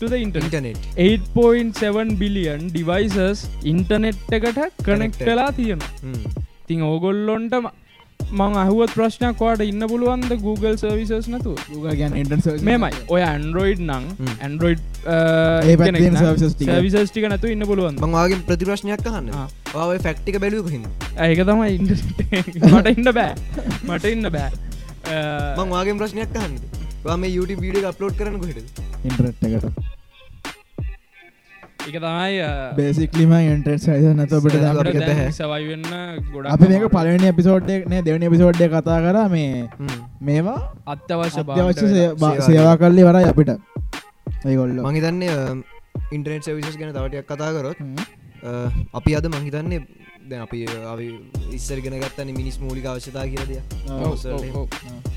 to the internet. Internet 8.7 billion devices internet එකට. වෙලා තියෙනවා. තින් ඕගොල්ලොන්ට මං අහුවත් ප්‍රශ්නයක් වාට ඉන්න පුළුවන්ද Google සර්විසස් නතු මෙමයි ඔය ඇන්ඩරෝයිඩ් නං. ඇන්ඩරෝයිඩ් ඒ පැත්තෙන් services ටික. සවිසස් ටික නැතු ඉන්න පුළුවන් මංවාගේ ප්‍රතිප්‍රශ්නයක් අහන්න. ආ. ඔය ෆැක්ටික බැලුව හිද ඒක තමයි මට ඉන්න බෑ. මට ඉන්න බෑ. මංවාගේ ප්‍රශ්නයක් අහන්න. වාම YouTube වීඩිය අප්ලෝඩ් කරන කොහෙට ඉන්ටරට් එකට එක තමයි බේසිකලිම ඉන්ටරට් සයිස නැතබට සයිස දමට අපිට දැන් බැහැ. සවයිවෙන්න ගොඩ අපි මේක පලවෙනි එපිසෝඩ් නේ දෙවනි එපිසෝඩ්ඩ කතා කර මේ මේවා සේ- බා- සේවා කල්ලි වරයි අපිට. ඒගොල්ල. මහිතන්න ඉන්ටනෙට් සවිසස් ගැන තවටයක් කතා කරොත් අපි අද මහිතන්නේ දැන් අපි ඉස්සරගෙන ගත්තන මිනිස් මූලික අවශ්‍යතා කියලද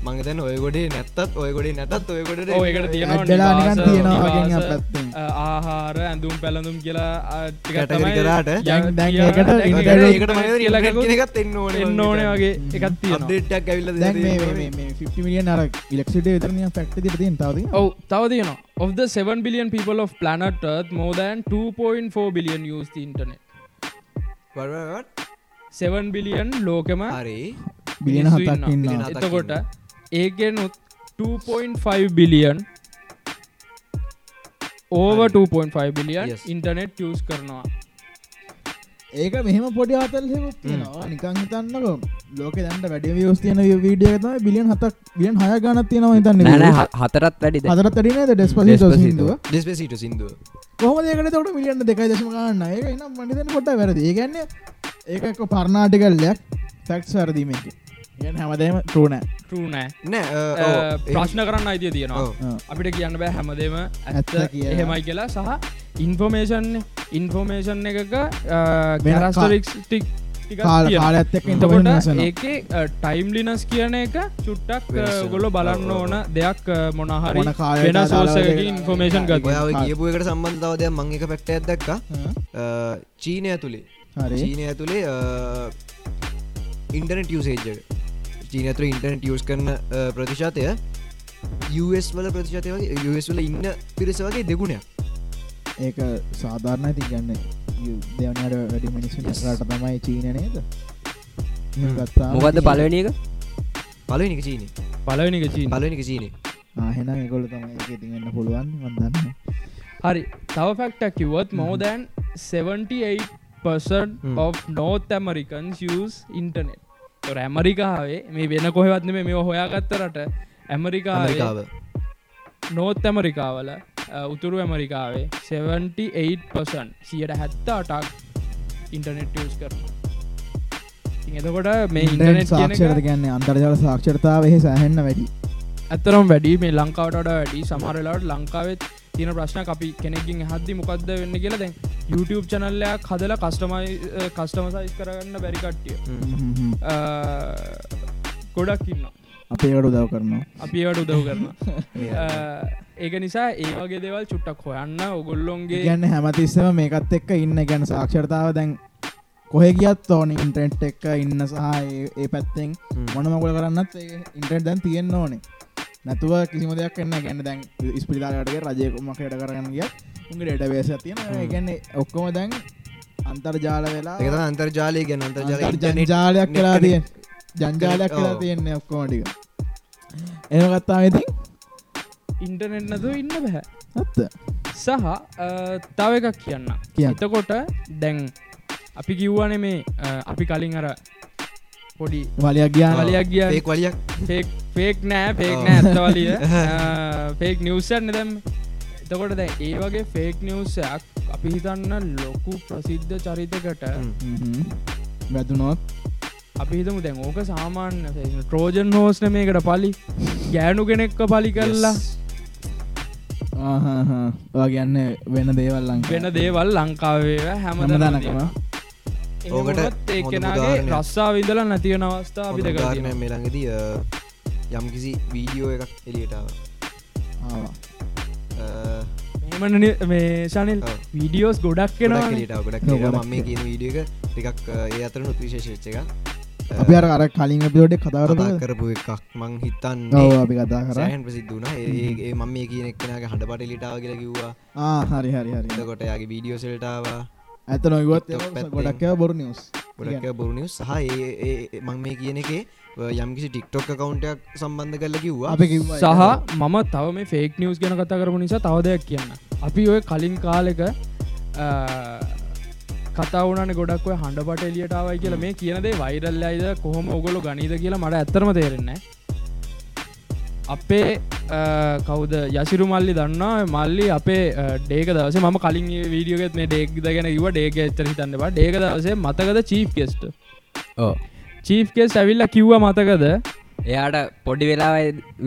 මංගතන්න ඔයගොඩේ නැත්තත් ඔයගොඩේ නැතත් ඔයගොඩ ඔව්, ඒකට තියෙනවා ඇඩ්ඩලා නිකන් නිවාස, තියෙනවා වගේ නිවාස, පැත්තෙන්. අ, ආහාර ඇඳුම් පැළඳුම් කියලා කියලා- ඒකට එන්න ඕනේ වගේ. එකක් තියෙනවා. අප්ඩේට්ක් ඇවිල්ල දැන් මේ මේ- මේ 50 මිලියන් අර ඉලෙක්සිට විතරනිය ෆැක්ට දිට තින් තවද ඔව තව තියෙනවා. Of the 7 billion people of planet earth more than 2.4 billion use the internet 7 billion ලෝකම හරි. බිලියන හතක් බිලියන එතකොට ඒගෙනුත් 2.5 බිලියන් ඕව හරි. 2.5 බිලියන්. ඉන්ටනෙට් ියස් කරනවා ඒක මෙහම පොඩි අතල් හෙකුත් තියෙනවා නිකං හිතන්නක ලෝක දැන්ට වැඩ වියස් තියන වීඩිය තම බිලියන් හතක් බියන් හය ගනත් තියෙනවා හිතන්න නෑනෑ හතරත් වැඩිද හදරත් අඩිනද ඩෙස්පසිට Despacito. සිින්දුව ඩෙස්පෙසිට සිින්දුව කොහම දෙකට තොට මිලියන්න දෙකයි දශම ගන්න ඒ එනම් මනිතන පොට වැරදි. ඒගන්න ඒක පර්නාටිකල්ලයක් ෆැක්ස් වැරදීමක හැමදේම ටරනෑ ටරනෑ නෑ. ප්‍රශ්න කරන්න අයිතිය තියෙනවා. අපිට කියන්න බෑ හැමදේම ඇත්ත. එහෙමයි කියලා. සහ ඉන්ෆෝමේෂන් ඉන්ෆෝමේෂන් එකක වෙන කැරස්ටරික්ස් ටික් කාල කාලඇත්තක් එතකොට ඉන්ටවසන ඒකේ ටයිම්ලිනස් කියන එක චුට්ටක් ගොල්ල බලන්න. ඕන දෙයක් මොනහරි වෙන සෝසක ඉන්ෆෝමේෂන් ගත ඔයාව කියපු එකට සම්බන්ධතාවදය මං එක පැක්ට ඇදක්ක චීනය ඇතුළේ චීනය ඇතුළේ ඉන්ටනෙට යුසේජ් චීන ඇතුළ ඉන්ටනෙට යස් කරන ප්‍රතිශාතය US වල ප්‍රතිශතය වගේ US වල ඉන්න පිරිස වගේ දෙගුණයක්. ඒක සාධාරණ ඇති ගන්න දෙවනට වැඩි මිනිස්සු රට තමයි චීන නේද? මොකක්ද පලවෙනි එක? පලනික චීන. පලවෙනික චීන. පලනික චීන. ආහෙන ගොල තමයි ඉතිගන්න පුළුවන් වදන්න හරි. තව ෆැක්ටක් කිවොත් මෝදැන් 78% Hmm. of North Americans use internet තොර ඇමරිකාවේ මේ වෙන කොහෙවත්න මේ හොයාගත්තරට ඇමරිකාව ඇමරිකාව. නෝත් ඇමරිකාවල උතුරු ඇමරිකාවේ 78% සියට හැත්ත අටක් ඉන්ටනෙට් ස් කරන එතකොට මේ ඉන්ටනෙට් සාක්ෂරත කියන්නේ අන්තර්ජාල සාක්ෂරතාව එහි සෑහෙන්න වැඩි. ඇතරම් වැඩි. මේ ලංකාවට වඩා වැඩි. සමහරලාට ලංකාවෙත් තියෙන ප්‍රශ්න අපි කෙනෙකින් හදදි මොකක්ද වෙන්න කියලා දැන් YouTube චනල්ලයක් හදලා කස්ටමයි කස්ටම සයිස් කරගන්න බැරිකට්ටිය ගොඩක් ඉන්න අපේකට උදව් කරනවා. අපි ඒවට උදව් කරන [LAUGHS] ඒක නිසා ඒ වගේ දේවල් චුට්ටක් හොයන්න ඔගොල්ලොන්ගේ ගැන්න හැමතිස්සම මේකත් එක්ක ඉන්න ගැන සාක්ෂරතාව දැන් කොහෙ ගියත් ඕන ඉන්ට්‍රෙන්ට් එක්ක ඉන්න සහ ඒ- පැත්තෙන් මොන මගල කරන්නත් ඉන්ටර් දැන් තියෙන්න්න ඕනේ නැතුව කිසිම දෙයක් එන්න ගැන්න දැන් ස්පිරිලාටගේ රජයකුමකට කරගන්න ගිය උගේ ඩට වේස තියෙන ගැන්නේ ඔක්කොම දැන් අන්තර්ජාල වෙලා එක අන්තර්ජාලය ගැන අන්තර්ජාල ජංජාලයක් කලා තියෙන් ජංජාලයක්. කලා තියෙන්නේ ඔක්කොමටික එම ගත්තා ඉතින් ඉන්ටනෙට් නතු ඉන්න බැහැ ඇත්ත සහ තව එකක් කියන්න. එතකොට දැන් අපි කිව්වන මේ අපි කලින් අර පොඩි වලයක් ගියාන වලයක් ගිය. ඒක් වලියක්? ෆේක් නෑ ෆේක් ඔව්. නෑ ඇත්තවලිය ෆේක් [LAUGHS] නිවසන්න දැම් එතකොට දැ ඒ වගේ ෆේක් නිවසයක් අපි හිතන්න ලොකු ප්‍රසිද්ධ චරිතකට වැදුනොත්? අපි හිතමු දැන් ඕක සාමාන්‍ය ට්‍රෝජන් හෝස්න මේකට පලි. ගෑනු කෙනෙක්ක පලි කල්ලා ඔයා ගැන්න වෙන දේවල්ලං වෙන දේවල් ලංකාවේ හැමද හැමදානකම ඕකට ඒ හොඳ කෙනගේ උදාහරණයක්. රස්සා විදල නැතිවන අවස්ථා අපි දෙක ගාරණය මෙළඟද යම් කිසි වීඩියෝ එකක් එලියටාව මෙමන මේ ශනිල් ඔව්. වීඩියෝස් ගොඩක් කෙනවා ලිටාව ගොඩක් ම කියන වීඩියක ටිකක් ඒ අතර නුත් විශේෂච්ච එක අපි අර අර කලින් අපිෝඩ කතාරද කතා කරපු එකක් මං හිතන් ඔව අපි කතා කර. සෑහන් ප්‍රසිද්ධුන ඒ මම මේ කියන එක්නගේ හඬ පට ලිටාව කියලා කිව්වා. හරි හරි හරි. එතකොට යාගේ වීඩියෝ සෙල්ටාවා ඇත පැත්තෙන්. ගොඩක්ව බොරු නිවස් ගොඩක් බොරුණිය සහ ඒ මං මේ කියන එකේ යම්කිසි ටික්ටොක් කවුන්ටයක් සම්බන්ධ කරල කිව්වා. සහ මම තව මේ ෆේක් නිියස් ගැන කතා කරපු නිසා තව දෙයක් කියන්න. අපි ඔය කලින් කාලෙක කතාවන ගොඩක් හඬ පට එලියටාවයි කියලා. මේ කියනදේ වෛරල් අයිද කොහොම ඔගොලු ගනීද කියලා මට ඇත්තරම තේරෙන්නේ අපේ කවුද? යසිරු මල්ලි දන්නා මල්ලි අපේ ඩේක දවස ම කලින් වීඩියෝගෙත් මේ ඩේක් දගෙන ඉව ඩේක එච්චර හිතන්නවා ඩේක දවසේ මතකද චීප් කෙස්ට චීප් කෙස් ඇවිල්ල කිව්ව මතකද? එයාට පොඩි වෙලා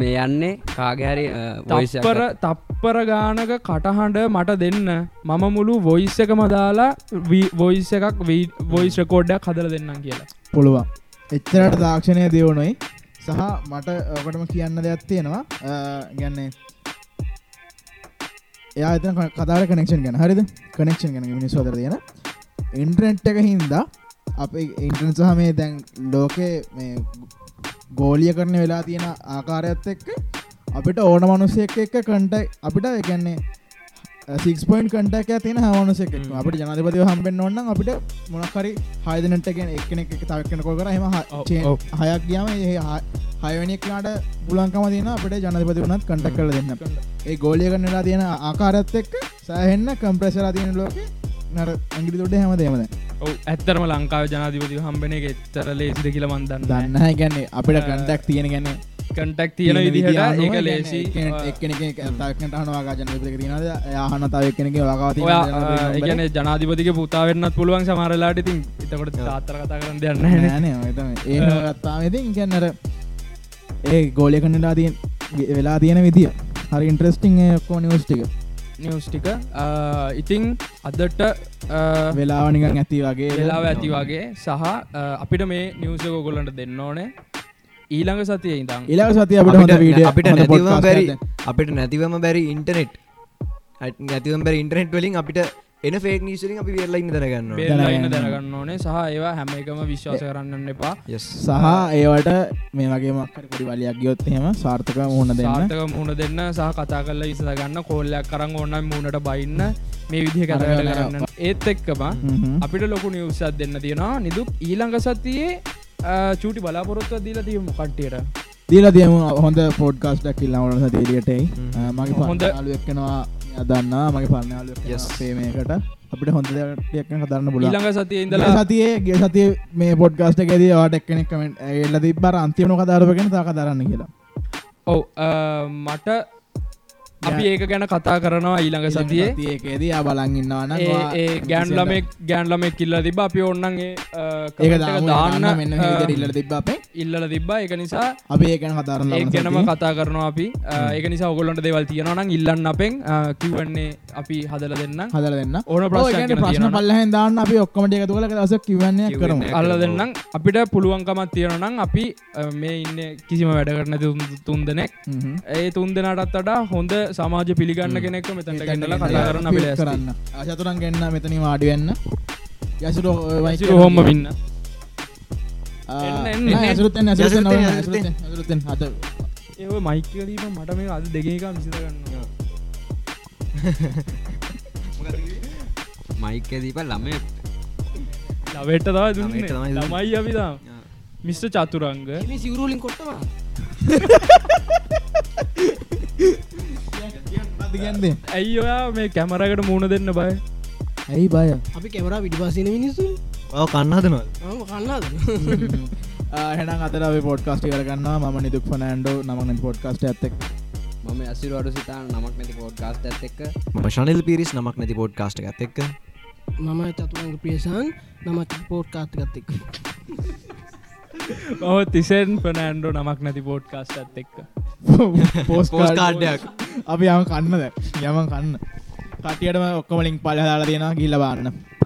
මේ යන්නේ. කාගහරි තප්පර තප්පර ගානක කටහඬ මට දෙන්න. මම මුළු වොයිස් එකම දාලා වොයිස් එකක් වොයිස් රකෝඩ්ඩක් හදර දෙන්නම් කියලා. පුළුවන්. එච්චරට තාක්ෂණය දියවුණොයි සහ මට ඔකටම කියන්න දෙයක් තියෙනවා. අ, ගැන්නේ එයා එතන කතාර කනෙක්ෂන් ගැන. හරිද? කනෙක්ෂන් ගැන මිනිස්වදර තියෙන. ඉන්ට්‍රනෙට් එක හින්දා අප ඉන්ට්‍රන් සහ මේ දැන් ලෝකේ මේ ගෝලිය කරන වෙලා තියෙන ආකාරයත් එක්ක අපිට ඕන මනුස්සෙක් එක්ක කන්ට අපිට එකන්නේ සික් පොයින් කටක් තියෙන හමනුසෙක් අපට ජනතිපතිව හම්බෙන් ඔන්න අපිට මොනකරි හයදනටගෙන එක්නෙක් එක තවක්කන කොල් කර හෙම. හයක් ගියාම හයවනික්ලාට පුලන්කම තින අපට ජනතිපති වනත් කටක් කල දෙන්න. ඒ ගෝලිය කරන්නලා තියෙන ආකාරත් එක්ක සෑහෙන්න කම්ප්‍රෙසලා තියෙන ලෝක නර ඇගිලි තොඩ හැම දේමද ඇත්තරම ලංකාව ජනාධිපති හම්බෙන එක එත්තර ලේසිද කියලා මන්දන්න දන්න ගැන්නේ අපිට කන්ටක් තියෙන ගැන්නේ කටක් තියෙන විදිහට ඒක ලේසි ජනපති තිනද යාහන තව කෙනෙක ඔයා ඒගැන ජනාධිපතික පුතාවෙන්නත් පුළුවන් සමරලාට ඉතින්. එතකොට තාත්තර කතා කරන්න දෙන්න ඒ ගත්තාමතින් ගැන්නර ඒ ගෝලය කන්නලා තියෙන් වෙලා තියෙන විදිිය. හරි ඉන්ට්‍රස්ටිං කෝ නිවස්ටික නිවස්ටික ඉතිං අදට වෙලාවනිකන් ඇති වගේ. වෙලාව ඇති වගේ සහ අපිට මේ නිවසක ගොල්ලන්ට දෙන්න ඕනේ ඊළඟ සතිය ඉඳම් ඉලා සති අපට හොඳ වීඩිය අපිට නැතිවම බැරි අපිට නැතිවම බැරි ඉන්ටනෙට් නැතිවම් බැරි ඉන්ටනෙට් වලින් අපිට එන ෆේක් නිසරින් අපි වෙල්ලයින්න දරගන්න බේලා ඉන්න දැනගන්න. ඕනේ. සහ ඒවා හැම එකම විශ්වාස කරන්න එපා. සහ ඒවට මේ වගේ මක්කර පොඩි වලියක් ගියොත් එහෙම සාර්ථක මුහුණ දෙන්න. සාර්ථක මුණ දෙන්න. සහ කතා කරලා ඉස ගන්න කෝල්ලයක් කරන්න ඕන්න මුණට බයින්න. මේ විදිහ කතකට කරන්න. ඒත් එක්කම. අපිට ලොකු නිවසත් දෙන්න තියෙනවා. නිදුක් ඊළඟ සතියේ චූටි බලාපොරොත්ව දීලා තියමු කට්ටියට. දීලා තියම. හොඳ පෝඩ්කාස්ටක් කිල්ලාවන සතේරියටයි මගේ හොඳ- යාලුවෙක්කෙනවා දන්නා මගේ Yes. පේමකට අපිට හොඳ දෙයක් කදරන්න බුල ඊළඟ සතිය ඉඳලා සතියේ ගේ සතිය මේ පොඩ්කාස්ට ඇද වාට එක්කනෙක් කමෙන්ට එල්ල තිබර අන්තිමන කදාරපගෙන තා කදරන්න කියලා. ඔව් මට අපි ඒක ගැන කතා කරනවා ඊළඟ සතියේ. ඒකේද බලන් ඉන්නවාන ඒ ගෑන්ලමෙක් ගෑන්ලමෙක් කිල්ල තිබ අපි ඔන්නන්ගේ ඒක දාන්න. මෙන්න ඉල්ල තිබ අපේ. ඉල්ලල තිබ්බා. එක නිසා අපි ඒකන කතාරන්න ඒ ගැනම කතා කරනවා අපි. ඒක නිසා ඔගොලොන්ට දෙවල් තියෙනවනම් ඉල්ලන්න අපෙන්. කිවන්නේ අපි හදල දෙන්න. හදර දෙන්න. ඕන ප්‍රශ්න ප්‍රශ්න පල්ලහෙන් දාන්න අපි ඔක්කමට එක තුල දස කිවන්නේ කරම. අල්ල දෙන්නම්. අපිට පුළුවන්කමත් තියෙනනම් අපි මේ ඉන්න කිසිම වැඩ කරන තුන් දෙනෙක්. ඒ තුන් දෙනටත් වඩා හොඳ සමාජ පිළිගන්න කෙනෙක් මෙතට ගෙන්නලා කතා කරන්න අපි ලෑස්ති. කරන්න. අශතුරන් ගන්න මෙතන වාඩිවෙන්න යසුර වයිසිරු හොම්ම පින්න. යසුරුත්තෙන්, ඇසුරුත්තෙන් ඇසුරුත්තෙන් හත ඒ මයිකලීම මට මේ අද දෙකක විසිත ගන්න මයික දීප ළමය ලවෙට තව දුන්නේ. ළමයි අපිතා මිස්ට චතුරංග. සිවරුලින් කොටවා [LAUGHS] ගන්ද ඇයි ඔයා මේ කැමරකට මුණ දෙන්න බය? ඇයි බය? අපි කැමරා විඩිපාසන මිනිස්සු. ඔව කන්නදනවා කන්නාද [LAUGHS] හෙන අතර පොඩ්කාස්ටි කරගන්න ම නිදුක් පනෑන්ඩෝ නමන පොඩ්කාස්ට ඇත්තෙක් මම ඇසිරුවඩු සිතා නමක් නැති පෝඩ්කාස්ට ඇත් එක්ක. ම ශනල් පිරිස් නමක් නැති පෝඩ් කාස්ට ඇත් එක්ක. මම චතුරංග ප්‍රියසන් නමත් පෝට් කාත්ගත්තෙක් ඔහ තිසෙන් පනෑන්ඩෝ නමක් නැති පෝට් කාස්ට ඇත් එක්ක. පෝස් පෝස් කාඩ්ඩයක් අපි යම කන්නද යම කන්න. කටියටම ඔක්කමලින් පලහදාලා තියෙනවා. ගිල්ල බන්න